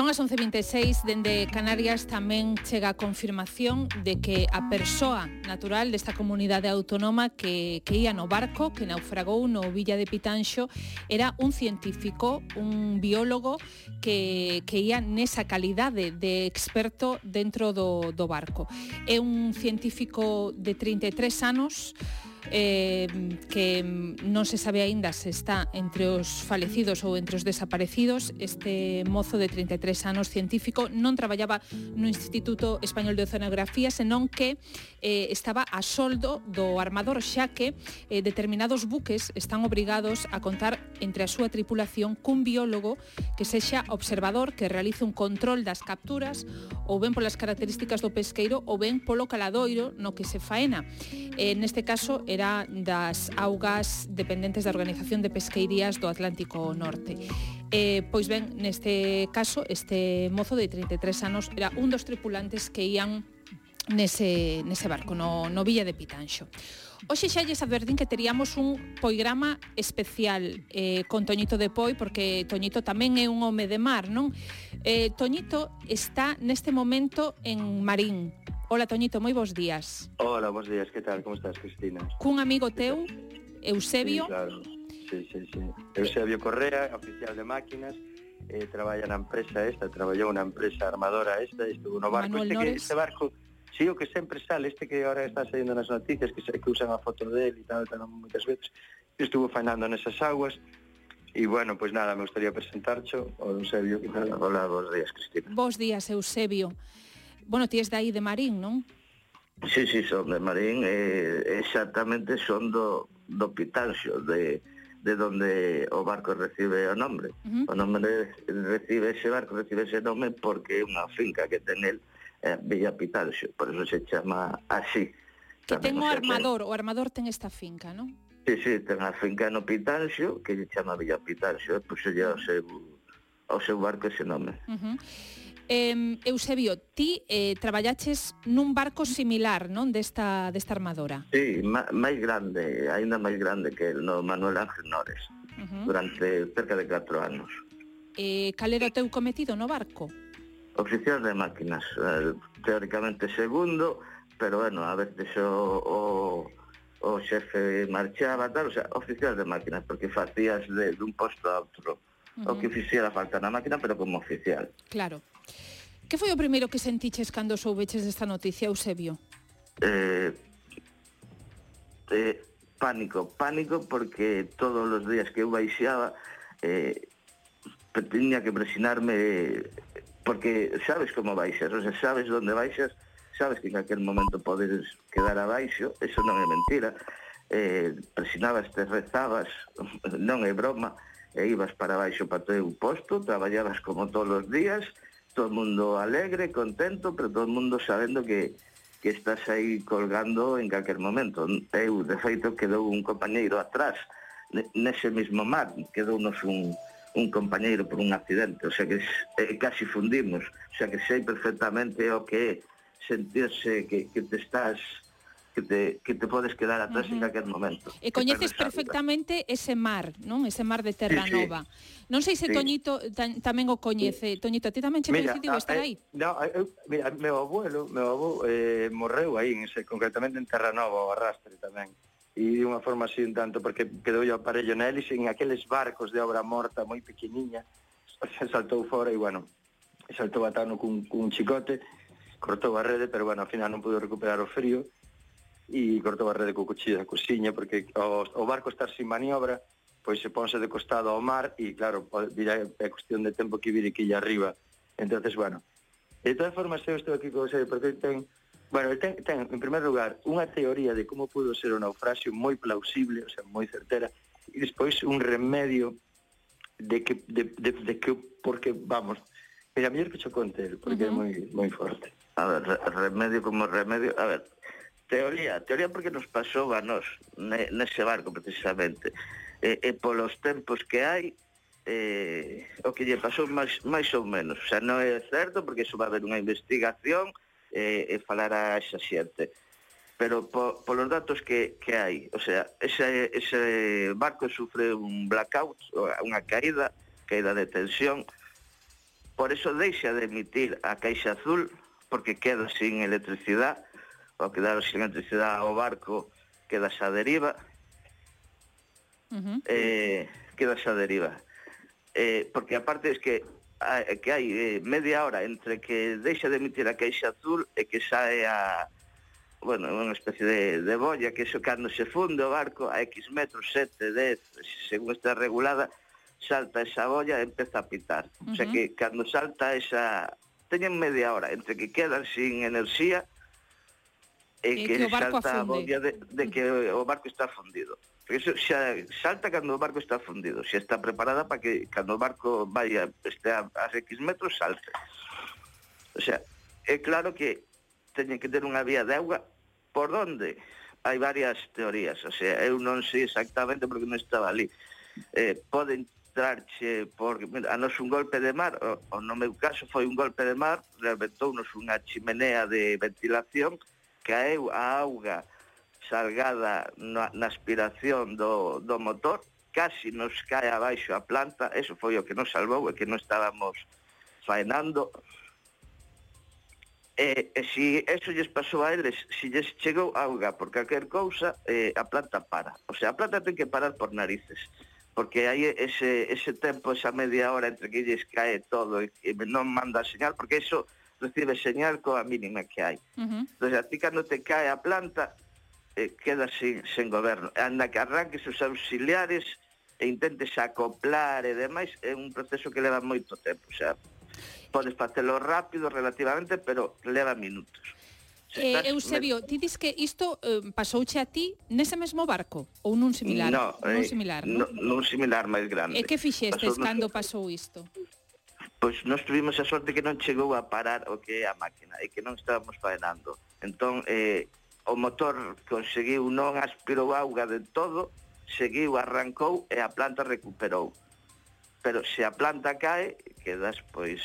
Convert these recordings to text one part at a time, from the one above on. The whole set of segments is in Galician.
Son as 11.26, dende Canarias tamén chega a confirmación de que a persoa natural desta comunidade autónoma que, que ia no barco que naufragou no Villa de Pitanxo era un científico, un biólogo que, que ia nesa calidade de experto dentro do, do barco. É un científico de 33 anos, eh, que non se sabe aínda se está entre os falecidos ou entre os desaparecidos. Este mozo de 33 anos científico non traballaba no Instituto Español de Oceanografía, senón que eh, estaba a soldo do armador xa que eh, determinados buques están obrigados a contar entre a súa tripulación cun biólogo que sexa observador, que realice un control das capturas ou ben polas características do pesqueiro ou ben polo caladoiro no que se faena. Eh, neste caso, era das augas dependentes da Organización de Pesqueirías do Atlántico Norte. Eh, pois ben, neste caso, este mozo de 33 anos era un dos tripulantes que ían nese, nese barco, no, no Villa de Pitanxo. Hoxe xa lles advertín que teríamos un poigrama especial eh, con Toñito de Poi, porque Toñito tamén é un home de mar, non? Eh, Toñito está neste momento en Marín. Hola, Toñito, moi bons días. Hola, bons días, que tal? Como estás, Cristina? Cun amigo teu, Eusebio. Sí, claro. Sí, sí, sí. Eusebio Correa, oficial de máquinas, eh, traballa na empresa esta, traballou na empresa armadora esta, estuvo no barco. Manuel este, Nores. que, este barco Si o que sempre sale, este que agora está saindo nas noticias, que, que usan a foto dele e tal, tal moitas veces, estuvo fanando nesas aguas, E, bueno, pois pues nada, me gustaría presentarcho o Eusebio. Hola, bons días, Cristina. Bons días, Eusebio. Bueno, ti és de aí de Marín, non? Sí, sí, son de Marín. Eh, exactamente son do, do Pitanxo, de, de donde o barco recibe o nombre. Uh -huh. O nombre recibe ese barco, recibe ese nome porque é unha finca que ten el eh, Villa Pitalxo, por eso se chama así. Que ten o armador, o armador ten esta finca, non? Sí, sí, ten a finca no Pitalxo, que lle chama Villa Pitalxo, e puxo lle ao seu, ao seu barco ese nome. Uh -huh. Eh, Eusebio, ti eh, traballaches nun barco similar, non, desta, desta armadora? Sí, máis grande, aínda máis grande que el, no Manuel Ángel Nores, uh -huh. durante cerca de 4 anos. Eh, cal era o teu cometido no barco? oficial de máquinas, eh, teóricamente segundo, pero bueno, a veces o, o, o xefe marchaba tal, o sea, oficial de máquinas, porque facías de, dun posto a outro. Uh -huh. O que fixera falta na máquina, pero como oficial. Claro. Que foi o primeiro que sentiches cando soubeches desta noticia, Eusebio? Eh, eh, pánico, pánico, porque todos os días que eu baixaba, eh, tiña que presionarme porque sabes como baixas, o sea, sabes onde baixas, sabes que en aquel momento podes quedar abaixo, eso non é mentira, eh, presionabas, te rezabas, non é broma, e ibas para baixo para teu posto, traballabas como todos os días, todo o mundo alegre, contento, pero todo o mundo sabendo que, que estás aí colgando en calquer momento. Eu, de feito, quedou un compañeiro atrás, nese mesmo mar, quedou nos un, un compañeiro por un accidente, o sea que eh, casi fundimos, o sea que sei perfectamente o que é sentirse que, que te estás que te, que te podes quedar atrás uh -huh. en aquel momento. E coñeces perfectamente ese mar, non? Ese mar de Terranova. sí, Sí. Non sei se sí. Toñito tamén o coñece. Sí. Toñito, a ti tamén che coñecido estar aí? No, eu, mira, meu abuelo, meu avó eh, morreu aí, en ese, concretamente en Terranova, o arrastre tamén. Uh e de unha forma así un tanto porque quedou o aparello na hélice en aqueles barcos de obra morta moi pequeniña saltou fora e bueno saltou atano cun, cun chicote cortou a rede pero bueno, ao final non pudo recuperar o frío e cortou a rede co cuchillo da cociña porque o, o barco estar sin maniobra pois se ponse de costado ao mar e claro, dirá, é cuestión de tempo que vire que illa arriba. Entonces bueno de todas formas eu estou aquí co Eusebio porque ten Bueno, ten, ten, en primer lugar, unha teoría de como pudo ser o naufraxio moi plausible, o sea, moi certera, e despois un remedio de que, de, de, de que porque, vamos, mira, mellor que xo conte el, porque uh -huh. é moi, moi forte. A ver, re, remedio como remedio, a ver, teoría, teoría porque nos pasou a nos, ne, nese barco precisamente, e, e polos tempos que hai, eh, o que lle pasou máis, máis ou menos. O sea, non é certo, porque iso va a haber unha investigación, e, e falar a esa xente pero po, polos datos que, que hai, o sea, ese, ese barco sufre un blackout, unha caída, caída de tensión, por eso deixa de emitir a caixa azul, porque queda sin electricidade, ao quedar sin electricidade o barco, queda xa deriva, uh -huh. eh, queda xa deriva. Eh, porque aparte es que Ah, que hai eh, media hora entre que deixa de emitir a caixa azul e que sae a bueno, unha especie de, de bolla que iso cando se funde o barco a X metros, 7, 10 según está regulada salta esa bolla e empeza a pitar. Uh -huh. o sea que cando salta esa teñen media hora entre que quedan sin enerxía e, e que, que salta a bolla de, de que o barco está fundido. Eso xa salta cando o barco está fundido, xa está preparada para que cando o barco vaya este a, a X metros salte. O sea, é claro que teñen que ter unha vía de auga por onde? Hai varias teorías, o sea, eu non sei exactamente porque non estaba ali. Eh, pode entrarche por mira, a nos un golpe de mar, o, o no meu caso foi un golpe de mar, reventounos unha chimenea de ventilación, caeu a auga salgada na, na aspiración do, do motor, casi nos cae abaixo a planta, eso foi o que nos salvou e que non estábamos faenando. E, e si eso lles pasou a eles, si lles chegou auga por calquer cousa, eh, a planta para. O sea, a planta ten que parar por narices porque hai ese, ese tempo, esa media hora entre que lles cae todo e, e non manda señal, porque eso recibe señal coa mínima que hai. Uh -huh. Entón, a ti cando te cae a planta, eh, queda sin, sen goberno. Anda que arranques os auxiliares e intentes acoplar e demais, é un proceso que leva moito tempo, xa. Podes facelo rápido relativamente, pero leva minutos. Eh, Eusebio, ti dis que isto eh, pasouche a ti nese mesmo barco ou nun similar? No, eh, nun similar, no, no? nun similar máis grande. E que fixestes pasou, cando pasou isto? Pois nós tuvimos a sorte que non chegou a parar o que é a máquina e que non estábamos faenando. Entón, eh, o motor conseguiu non aspirou auga de todo, seguiu, arrancou e a planta recuperou. Pero se a planta cae, quedas pois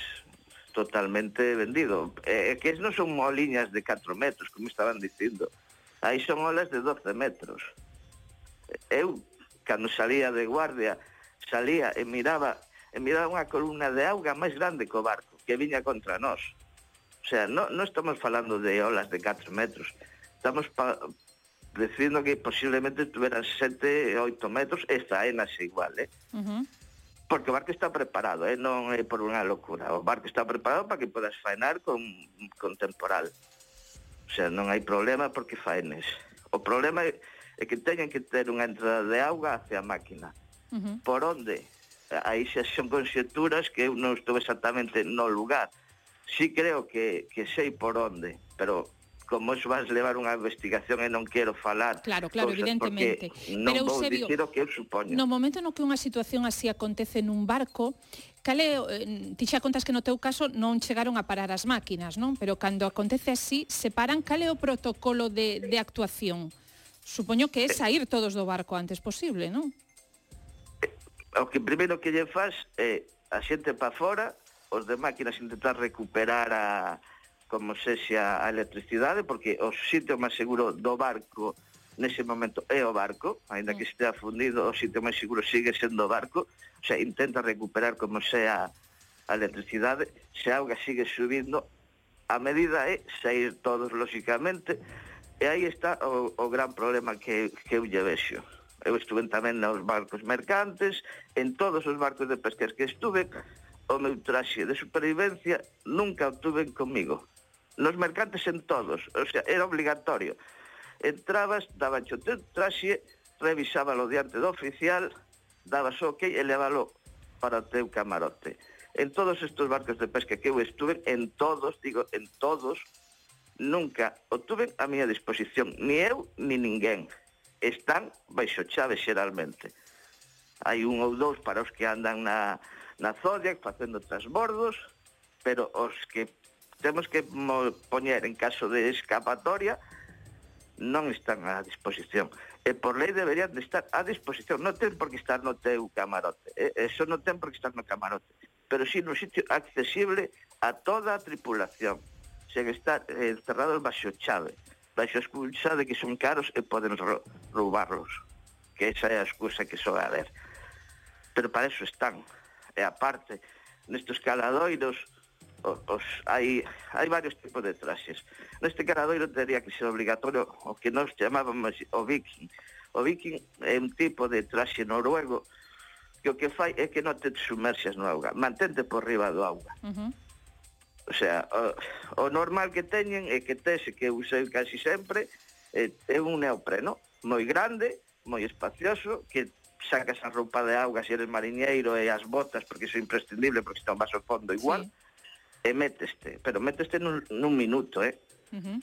totalmente vendido. É que non son moliñas de 4 metros, como estaban dicindo. Aí son olas de 12 metros. Eu, cando salía de guardia, salía e miraba e miraba unha columna de auga máis grande que o barco, que viña contra nós. O sea, non, non estamos falando de olas de 4 metros, estamos pa, dicindo que posiblemente tuveran 7 8 metros e faenase igual, eh? Uh -huh. Porque o barco está preparado, eh? non é por unha locura. O barco está preparado para que podas faenar con, con temporal. O sea, non hai problema porque faenes. O problema é, é que teñen que ter unha entrada de auga hacia a máquina. Uh -huh. Por onde? Aí xa son conxeturas que eu non estou exactamente no lugar. Sí creo que, que sei por onde, pero como eso vas levar unha investigación e non quero falar. Claro, claro, evidentemente. Non Pero vou Eusebio, dicir o que eu supoño. No momento no que unha situación así acontece nun barco, cale, eh, ti xa contas que no teu caso non chegaron a parar as máquinas, non? Pero cando acontece así, se paran cale o protocolo de, de actuación? Supoño que é eh. sair todos do barco antes posible, non? Eh, o que primeiro que lle faz é a xente pa fora, os de máquinas intentar recuperar a, como sexa a electricidade, porque o sitio máis seguro do barco nese momento é o barco, aínda que mm. estea fundido, o sitio máis seguro sigue sendo o barco, o sea, intenta recuperar como sea a electricidade, se a auga sigue subindo, a medida é sair todos, lóxicamente, e aí está o, o gran problema que, que eu lle vexo. Eu estuve tamén nos barcos mercantes, en todos os barcos de pesquer que estuve, o meu traxe de supervivencia nunca o tuven comigo. Los mercantes en todos, o sea, era obligatorio. Entrabas, daba o teu traxe, revisábalo diante do oficial, dabas ok e leválo para o teu camarote. En todos estes barcos de pesca que eu estuve, en todos, digo, en todos, nunca o tuve a miña disposición, ni eu, ni ninguén. Están baixo chave xeralmente. Hai un ou dous para os que andan na, na Zodiac facendo transbordos, pero os que temos que poñer en caso de escapatoria non están a disposición. E por lei deberían de estar a disposición. Non ten por que estar no teu camarote. Eso non ten por que estar no camarote. Pero si sí nun sitio accesible a toda a tripulación sen estar encerrados baixo chave baixo excusa de que son caros e poden roubarlos que esa é a excusa que soa a ver pero para eso están. E aparte nestos caladoiros os, hai, hai varios tipos de traxes. Neste caradoiro teria que ser obligatorio o que nós chamábamos o viking. O viking é un tipo de traxe noruego que o que fai é que non te sumerxas no auga, mantente por riba do auga. Uh -huh. O sea, o, o normal que teñen é que tese que usei casi sempre é, é un neopreno moi grande, moi espacioso, que sacas a roupa de auga se eres mariñeiro e as botas porque iso é imprescindible porque está un vaso fondo igual. Sí e méteste, pero méteste nun, nun minuto, eh? Uh -huh.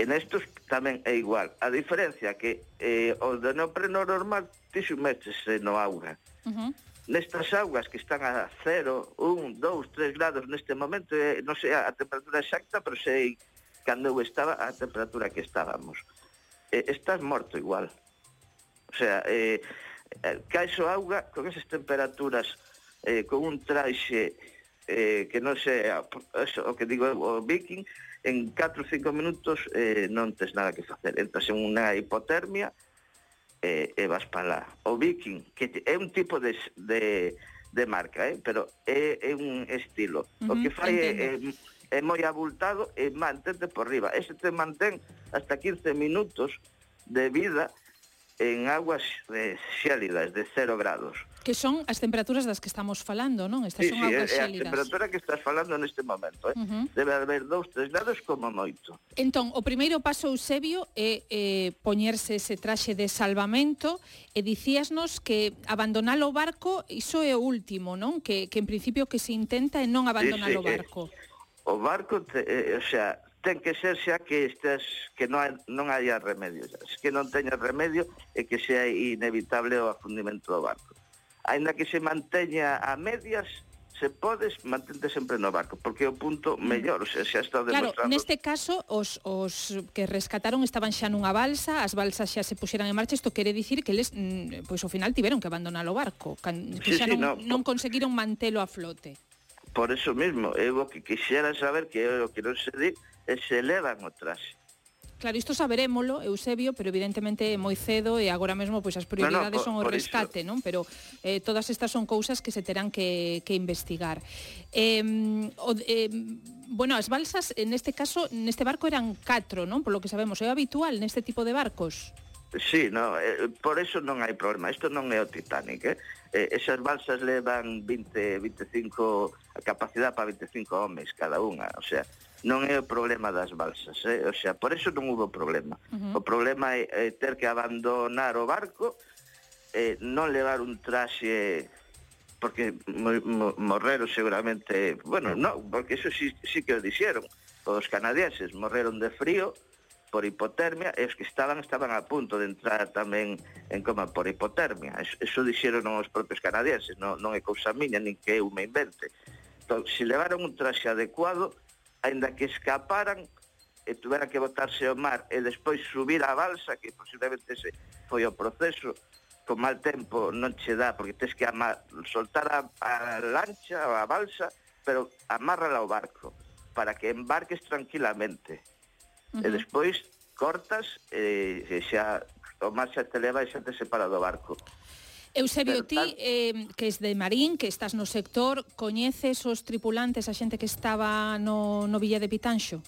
En estos tamén é igual. A diferencia que eh, o de neopreno normal ti sumétese no auga. Uh -huh. Nestas augas que están a 0, 1, 2, 3 grados neste momento, eh, non sei a temperatura exacta, pero sei cando eu estaba a temperatura que estábamos. Eh, estás morto igual. O sea, eh, eh caixo auga con esas temperaturas, eh, con un traxe eh, que non sea eso, o que digo o viking en 4 ou 5 minutos eh, non tes nada que facer. Entras en unha hipotermia eh, e vas para lá o viking que é un tipo de, de, de marca eh, pero é, é un estilo. Uh -huh, o que fai é, é, é moi abultado e mantente por riba. Ese te mantén hasta 15 minutos de vida en aguas eh, xélidas de 0 grados. Que son as temperaturas das que estamos falando, non? Estas sí, son sí, augas é, xélidas. É a temperatura que estás falando neste momento, eh? Uh -huh. Debe haber dous, tres grados como moito. Entón, o primeiro paso, Eusebio, é eh, poñerse ese traxe de salvamento e dicíasnos que abandonar o barco, iso é o último, non? Que, que en principio que se intenta é non abandonar sí, sí, o barco. Eh, o barco, te, eh, eh, o sea, ten que ser xa que estés, que non hai, non hai remedio, xa. que non teña remedio e que sea inevitable o afundimento do barco aínda que se manteña a medias, se podes, mantente sempre no barco, porque é o punto mm. mellor, xa, xa está demostrado. Claro, neste caso, os, os que rescataron estaban xa nunha balsa, as balsas xa se puxeran en marcha, isto quere dicir que eles, mm, pois ao final tiveron que abandonar o barco, que xa sí, sí, non, no, non conseguiron mantelo a flote. Por eso mismo, eu o que quixera saber, que é o que non se di, é se levan o traxe. Claro, isto saberémolo, Eusebio, pero evidentemente é moi cedo e agora mesmo pois as prioridades no, no, por, son o rescate, iso. non? Pero eh, todas estas son cousas que se terán que, que investigar. Eh, o, eh, bueno, as balsas, en este caso, neste barco eran catro, non? Por lo que sabemos, é habitual neste tipo de barcos? Sí, no, eh, por eso non hai problema. Isto non é o Titanic, eh? eh esas balsas levan 20, 25, a capacidade para 25 homes cada unha, o sea, non é o problema das balsas, eh? o sea, por eso non hubo problema. Uh -huh. O problema é, é ter que abandonar o barco, eh, non levar un traxe porque morreron seguramente, bueno, no, porque eso sí, sí que o dixeron, os canadienses morreron de frío por hipotermia e os que estaban estaban a punto de entrar tamén en coma por hipotermia. Eso, eso dixeron os propios canadienses, non, non é cousa miña, nin que eu me invente. Entón, se levaron un traxe adecuado, aínda que escaparan e tuvera que botarse ao mar e despois subir a balsa, que posiblemente ese foi o proceso, con mal tempo non che dá, porque tens que amar, soltar a, a lancha ou a balsa, pero amárrala ao barco, para que embarques tranquilamente. Uh -huh. E despois cortas e, e xa o mar xa te leva e xa te separa do barco. Eusebio, ti, eh, que es de Marín, que estás no sector, coñeces os tripulantes, a xente que estaba no, no Villa de Pitanxo?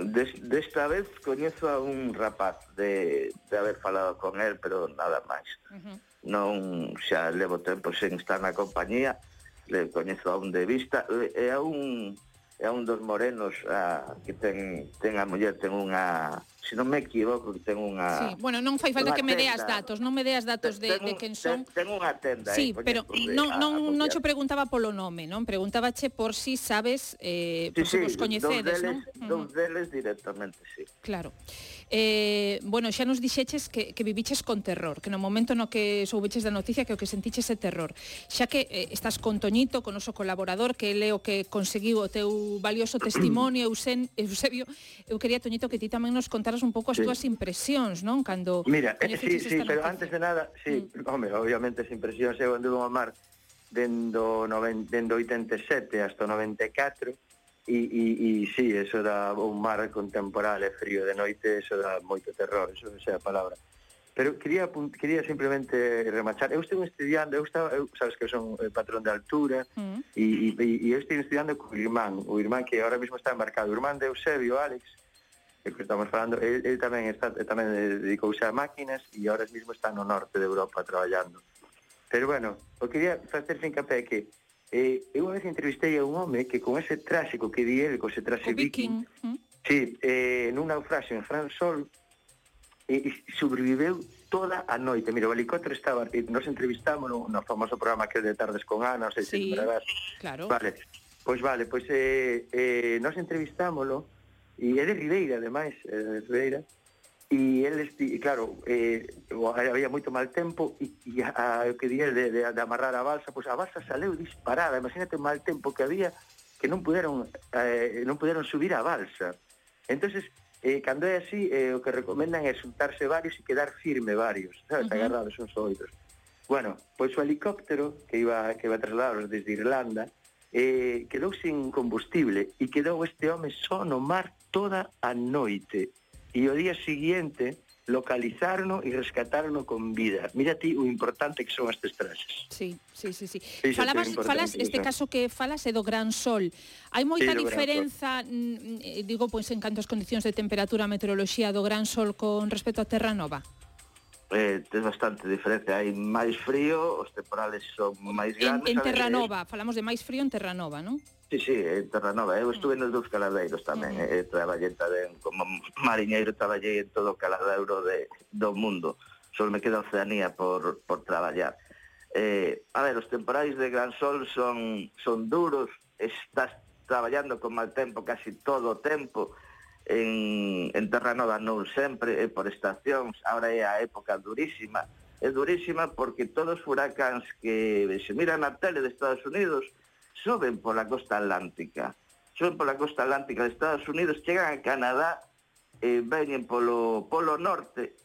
Des, desta vez coñezo a un rapaz de, de haber falado con él, pero nada máis. Uh -huh. Non xa levo tempo sen estar na compañía, le coñezo a un de vista, e a un, é a un dos morenos a, que ten, ten a muller, ten unha se non me equivoco, que ten unha... Sí. Bueno, non fai falta que me deas datos, non me deas datos ten, de, ten, de quen son. Ten, ten unha tenda. Sí, eh, pero non, non, non che preguntaba polo nome, non? Preguntabache por si sabes, eh, por si sí, vos coñecedes, non? Dos deles directamente, sí. Claro. Eh, bueno, xa nos dixeches que, que viviches con terror, que no momento no que soubeches da noticia que o que sentiches é terror. Xa que eh, estás con Toñito, con noso colaborador, que ele o que conseguiu o teu valioso testimonio, Eusen, Eusebio, eu quería, Toñito, que ti tamén nos contaras contaras un pouco as sí. túas impresións, non? Cando Mira, eh, sí, sí, pero noticia. antes de nada, sí, mm. home, obviamente as impresións eu anduve a mar dendo, noven, dendo 87 hasta 94 e, e, e sí, eso da un mar contemporal e frío de noite, eso da moito terror, eso é a palabra. Pero quería quería simplemente remachar. Eu estive estudiando, eu estaba, eu, sabes que eu son eh, patrón de altura mm. e, e, e eu estive estudiando co irmán, o irmán que agora mesmo está embarcado, o irmán de Eusebio, Alex, que estamos falando, el, el tamén está eh, tamén eh, dedicouse a máquinas e ahora mesmo está no norte de Europa traballando. Pero bueno, o que quería facer fincapé que eh, eu unha vez entrevistei a un home que con ese tráxico que di el, con ese traxe viking, viking ¿Mm? sí, eh, nun naufraxo en Fran Sol, e sobreviveu toda a noite. Mira, o helicóptero estaba, nos entrevistamos no, no famoso programa que é de tardes con Ana, non sei se claro. Vale, pois vale, pois eh, eh, nos entrevistámoslo, e é de Ribeira, ademais, é eh, de Ribeira, e eles, claro, eh, había moito mal tempo e, e a, o que di de, de, de amarrar a balsa, pois a balsa saleu disparada, imagínate o mal tempo que había que non puderon eh, non puderon subir a balsa. Entonces, eh, cando é así, eh, o que recomendan é xuntarse varios e quedar firme varios, sabes, uh -huh. agarrados uns outros. Bueno, pois o helicóptero que iba que iba trasladados desde Irlanda eh, quedou sin combustible e quedou este home só no mar toda a noite e o día seguinte localizarno e rescatarno con vida. Mira ti o importante que son as traxes. Sí, sí, sí, sí. Falabas, falas, este caso que falas é do Gran Sol. Hai moita sí, diferenza, eh, digo, pois en canto as condicións de temperatura, meteoroloxía do Gran Sol con respecto a Terra Nova? eh, ten bastante diferencia. Hai máis frío, os temporales son máis grandes. En, en Terranova, eh, Nova, falamos de máis frío en Terranova, non? Sí, sí, eh, mm. en Terranova, eu estuve nos dous caladeiros tamén, uh mm. -huh. eh, eh traballei tamén como mariñeiro, traballei en todo o caladeiro de, do mundo, só me queda Oceanía por, por traballar. Eh, a ver, os temporais de Gran Sol son, son duros, estás traballando con mal tempo casi todo o tempo, en, en Terranova non sempre, é eh, por estacións, ahora é a época durísima, é durísima porque todos os furacáns que se miran na tele de Estados Unidos, suben pola costa atlántica. Suben pola costa atlántica de Estados Unidos, chegan a Canadá, eh, veñen polo polo norte,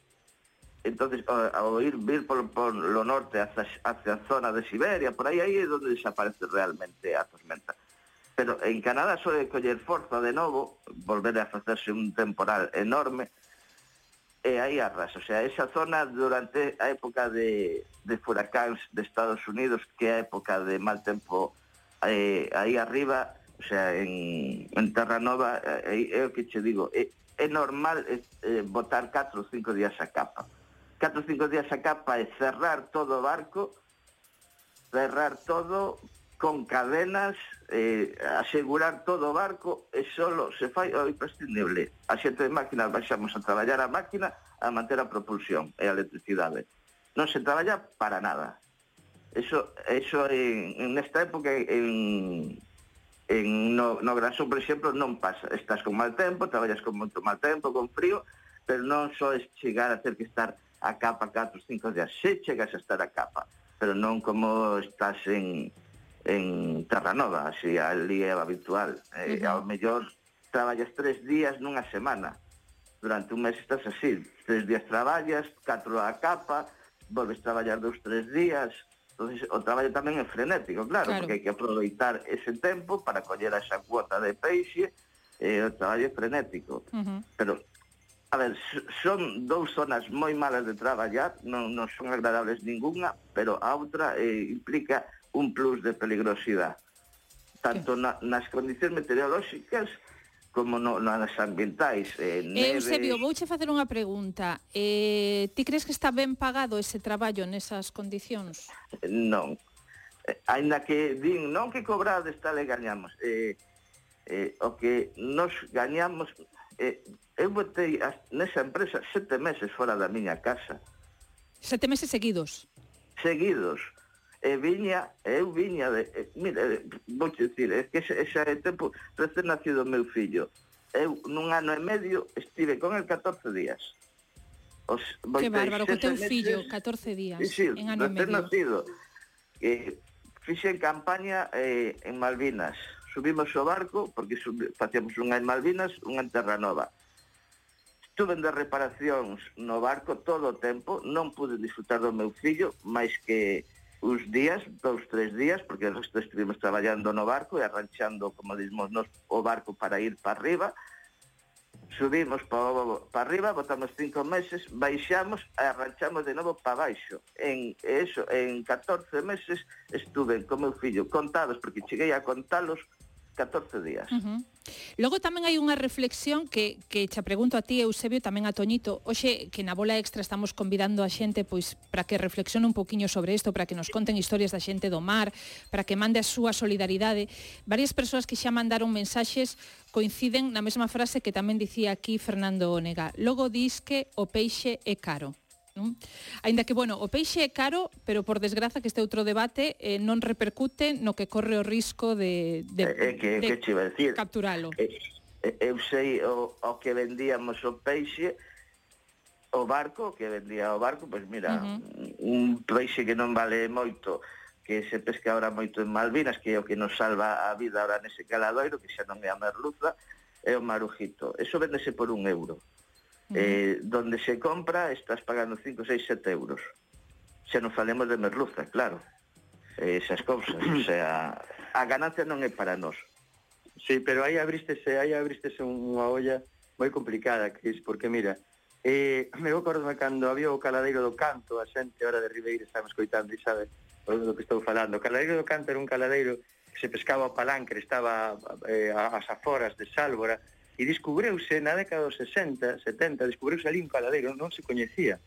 entonces ao ir vir polo, polo norte hacia, hacia a zona de Siberia, por aí aí é onde desaparece realmente a tormenta. Pero en Canadá suele coller forza de novo, volver a facerse un temporal enorme, e aí arras. O sea, esa zona durante a época de, de furacáns de Estados Unidos, que é a época de mal tempo eh, aí arriba, o sea, en, en Terranova, eh, é o que che digo, é, é normal eh, eh botar 4 ou 5 días a capa. 4 ou 5 días a capa é cerrar todo o barco, cerrar todo con cadenas, eh, asegurar todo o barco e solo se fai o imprescindible. A xente de máquinas baixamos a traballar a máquina a manter a propulsión e a electricidade. Non se traballa para nada. Eso, eso en, en esta época en, en no, no Grasón, por exemplo, non pasa. Estás con mal tempo, traballas con moito mal tempo, con frío, pero non só es chegar a ter que estar a capa 4 5 días. Se chegas a estar a capa, pero non como estás en, en Terranova, así ali é habitual. Eh, uh -huh. Ao mellor traballas tres días nunha semana. Durante un mes estás así. Tres días traballas, catro a capa, volves a traballar dous, tres días, entonces o traballo tamén é frenético, claro, claro. porque hai que aproveitar ese tempo para coller esa cuota de peixe, e eh, o traballo é frenético. Uh -huh. Pero A ver, son dous zonas moi malas de traballar, non, non son agradables ninguna, pero a outra eh, implica un plus de peligrosidade. Tanto na, nas condicións meteorolóxicas como no, nas ambientais. Eh, eh neve... Eusebio, vouche facer unha pregunta. Eh, ti crees que está ben pagado ese traballo nesas condicións? Non. Eh, ainda que din, non que cobrades tal e gañamos. Eh, eh, o que nos gañamos... Eh, eu botei nesa empresa sete meses fora da miña casa. Sete meses seguidos? Seguidos e viña, eu viña de, eh, mire, eh, vou dicir, é que xa, xa é tempo recén nacido o meu fillo. Eu nun ano e medio estive con el 14 días. Os, que bárbaro, co teu fillo, 14 días, sí, sí, en ano e medio. Nacido. Eh, fixen campaña eh, en Malvinas. Subimos o barco, porque subi, facíamos unha en Malvinas, unha en Terranova. Estuve de reparacións no barco todo o tempo, non pude disfrutar do meu fillo, máis que uns días, dous, tres días, porque resto estivemos traballando no barco e arranchando, como dizimos nos, o barco para ir para arriba, subimos para, para arriba, botamos cinco meses, baixamos e arranchamos de novo para baixo. En, eso, en 14 meses estuve con meu fillo contados, porque cheguei a contalos 14 días. Uh -huh. Logo tamén hai unha reflexión que, que xa pregunto a ti, Eusebio, tamén a Toñito. Oxe, que na bola extra estamos convidando a xente pois para que reflexione un poquinho sobre isto, para que nos conten historias da xente do mar, para que mande a súa solidaridade. Varias persoas que xa mandaron mensaxes coinciden na mesma frase que tamén dicía aquí Fernando Onega. Logo dis que o peixe é caro non? Ainda que, bueno, o peixe é caro, pero por desgraza que este outro debate eh, non repercute no que corre o risco de, de, eh, eh que, de que a decir, capturalo. Eh, eh, eu sei o, o que vendíamos o peixe, o barco, que vendía o barco, pois mira, uh -huh. un peixe que non vale moito, que se pesca ahora moito en Malvinas, que é o que nos salva a vida ahora nese caladoiro, que xa non é a merluza, é o marujito. Eso vendese por un euro. Uh Eh, donde se compra estás pagando 5, 6, 7 euros. Se non falemos de merluza, claro. Eh, esas cousas, o sea, a ganancia non é para nós. Sí, pero aí abristese, aí abristese unha olla moi complicada, Cris, porque mira, eh, me acordo cando había o caladeiro do canto, a xente ahora de Ribeira estamos coitando, e sabe do que estou falando. O caladeiro do canto era un caladeiro que se pescaba o palancre, estaba eh, ás aforas de Sálvora, e descubreuse na década dos 60, 70, descubreuse ali un caladeiro, non se coñecía.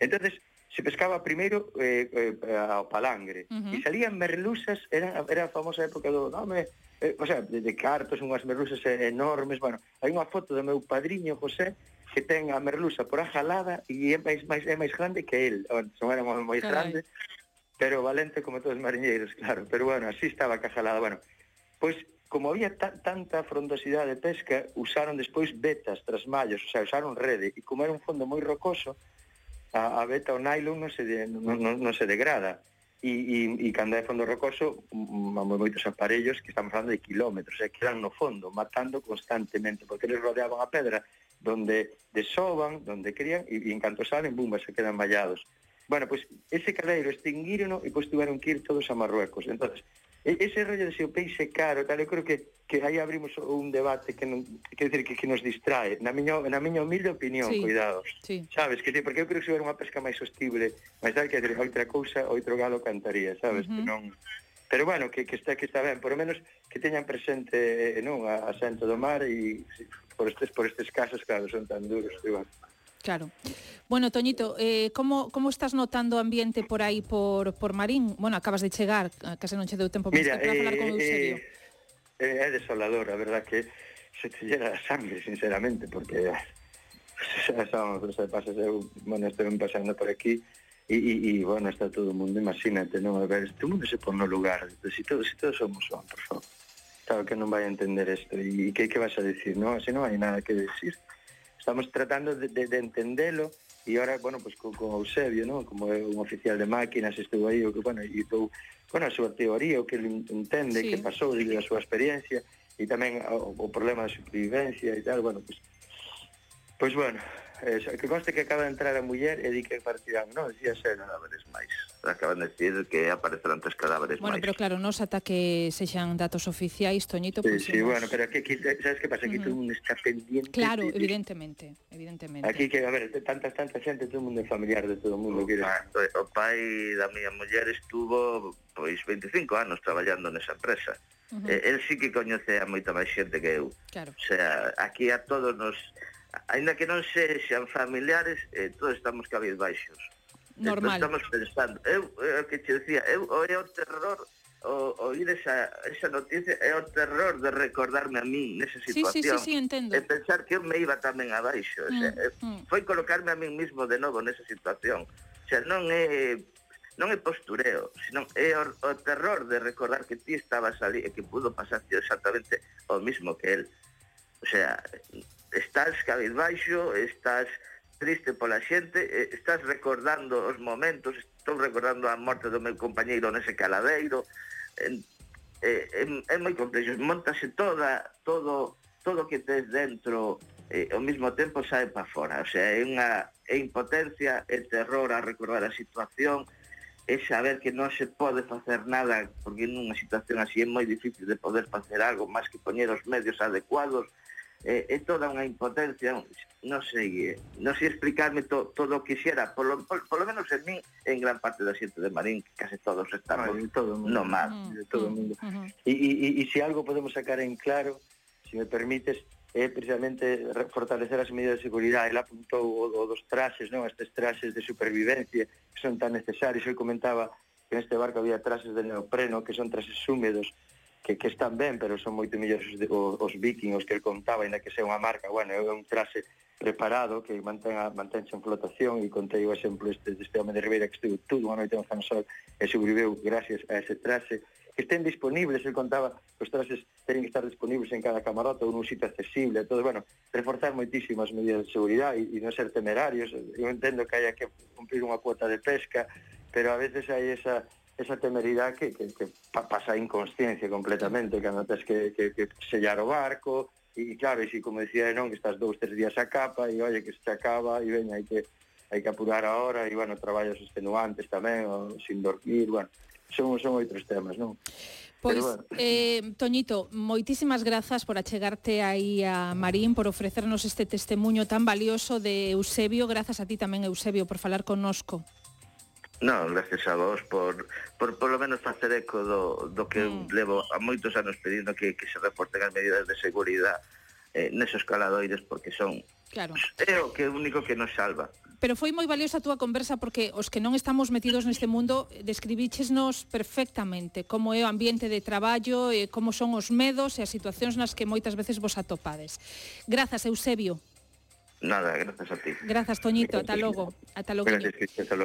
Entonces se pescaba primeiro eh, eh, ao palangre, uh -huh. e salían merluzas, era, era a famosa época do nome, eh, o sea, de, de cartos, unhas merluzas enormes, bueno, hai unha foto do meu padriño José, que ten a merluza por a jalada e é máis, máis, é máis grande que el. son era moi, moi grande, pero valente como todos os mariñeiros, claro. Pero bueno, así estaba a jalada, Bueno, pois como había ta, tanta frondosidade de pesca, usaron despois betas tras mallos, o sea, usaron rede, e como era un fondo moi rocoso, a, a beta o nylon non se, de, non, non, non se degrada. E, e, e cando é fondo rocoso, vamos moitos aparellos que estamos falando de kilómetros, e quedan no fondo, matando constantemente, porque eles rodeaban a pedra donde desoban, donde crían, e, e en canto salen, bumba, se quedan mallados. Bueno, pois pues, ese cadeiro extinguírono e pois pues, que ir todos a Marruecos. entonces ese rollo de se o peixe caro, tal, eu creo que que aí abrimos un debate que non que decir que, que nos distrae, na miña na miña humilde opinión, sí, cuidado. Sí. Sabes, que porque eu creo que se unha pesca máis sostible, máis tal que outra cousa, outro galo cantaría, sabes, uh -huh. que non Pero bueno, que, que está que está ben, por lo menos que teñan presente eh, non a, a Santo do Mar e por estes por estes casos claro son tan duros, igual. bueno. Claro. Bueno, Toñito, eh, como, como estás notando o ambiente por aí por, por Marín? Bueno, acabas de chegar, eh, case non che deu tempo Mira, para eh, falar con eh, Eusebio. Eh, eh, é desolador, a verdad que se te llena a sangre, sinceramente, porque son, se pasa, eu, bueno, estoy pasando por aquí e, e, e bueno, está todo o mundo, imagínate, non? A ver, todo mundo se pon no lugar, si todos, si todos somos son, por favor. Claro que non vai a entender isto, e, e que, que vas a decir, non? Así non hai nada que decir estamos tratando de, de, de entendelo e ahora, bueno, pues con, con Eusebio, ¿no? como é un oficial de máquinas, estuvo aí, o que, bueno, e tou, bueno, a súa teoría, o que ele entende, sí. que pasou, e a súa experiencia, e tamén o, o problema de supervivencia e tal, bueno, pues, pois pues, bueno, eh, que conste que acaba de entrar a muller e di que partirán, non, Decía ser, non, veres máis acaban de decir que aparecerán tres cadáveres Bueno, máis. pero claro, nos ata que sexan datos oficiais, Toñito... Sí, pues, sí, nos... bueno, pero aquí, aquí, sabes que pasa? Aquí uh -huh. todo mundo está pendiente... Claro, de... evidentemente, evidentemente. Aquí que, a ver, tanta, tanta xente, todo mundo é familiar de todo mundo. O, que pa, eh, o pai da miña muller estuvo pois 25 anos traballando nesa empresa. Uh -huh. Eh, el sí que coñece a moita máis xente que eu. Claro. O sea, aquí a todos nos... Ainda que non sexan familiares, eh, todos estamos cabizbaixos normal. Entón, estamos pensando, eu, eu o que te decía, eu, é o terror o, oír esa, esa noticia é o terror de recordarme a mí nesa situación. Sí, sí, sí, sí, entendo. E pensar que eu me iba tamén abaixo. Mm, o sea, mm, mm. Foi colocarme a mí mismo de novo nesa situación. O sea, non é non é postureo, sino é o, o terror de recordar que ti estabas ali e que pudo pasarte exactamente o mismo que él. O sea, estás cabizbaixo, estás triste pola xente, eh, estás recordando os momentos, estou recordando a morte do meu compañeiro nese caladeiro, eh, eh, é, é moi complexo, montase toda, todo, todo que tes dentro, eh, ao mesmo tempo sae para fora, o sea, é unha é impotencia, é terror a recordar a situación, é saber que non se pode facer nada, porque nunha situación así é moi difícil de poder facer algo máis que poñer os medios adecuados, é, é toda unha impotencia, non sei, eh, non sei explicarme to, todo o que xera, polo, polo, polo menos en min, en gran parte da xente de Marín, que case todos estamos Ay, todo mundo, no mar. Mm, de todo o mundo. Mm, e, e, e, e se algo podemos sacar en claro, se si me permites, é precisamente fortalecer as medidas de seguridade. Ele apuntou o, o dos traxes, non? estes traxes de supervivencia que son tan necesarios. Eu comentaba que neste barco había traxes de neopreno, que son traxes húmedos, que, que están ben, pero son moito mellores os, os vikingos que el contaba, ainda que sea unha marca, bueno, é un traxe preparado que mantén a, mantense en flotación e contei o exemplo este deste home de Ribeira que estuvo todo unha noite en Fansol e sobreviveu gracias a ese traxe que estén disponibles, el contaba que os traxes teñen que estar disponibles en cada camarote ou nun sitio accesible, todo, bueno, reforzar moitísimas medidas de seguridade e, e non ser temerarios, eu entendo que hai que cumprir unha cuota de pesca, pero a veces hai esa esa temeridade que, que, que pasa a inconsciencia completamente, cando tens que, que, que sellar o barco, e claro, e si, como decía non, que estás dous, tres días a capa, e oye, que se acaba, e veña, hai que, hai que apurar a hora, e bueno, traballos extenuantes tamén, o, sin dormir, bueno, son, son outros temas, non? Pois, bueno. eh, Toñito, moitísimas grazas por achegarte aí a Marín, por ofrecernos este testemunho tan valioso de Eusebio. Grazas a ti tamén, Eusebio, por falar connosco. Non, gracias a vos por, por lo menos facer eco do, do que mm. levo a moitos anos pedindo que, que se reporten as medidas de seguridade eh, nesos caladoiros porque son Claro. É o que é o único que nos salva. Pero foi moi valiosa a túa conversa porque os que non estamos metidos neste mundo describichesnos perfectamente como é o ambiente de traballo e como son os medos e as situacións nas que moitas veces vos atopades. Grazas, Eusebio. Nada, grazas a ti. Grazas, Toñito. Ata logo. Ata logo. Gracias, hasta logo.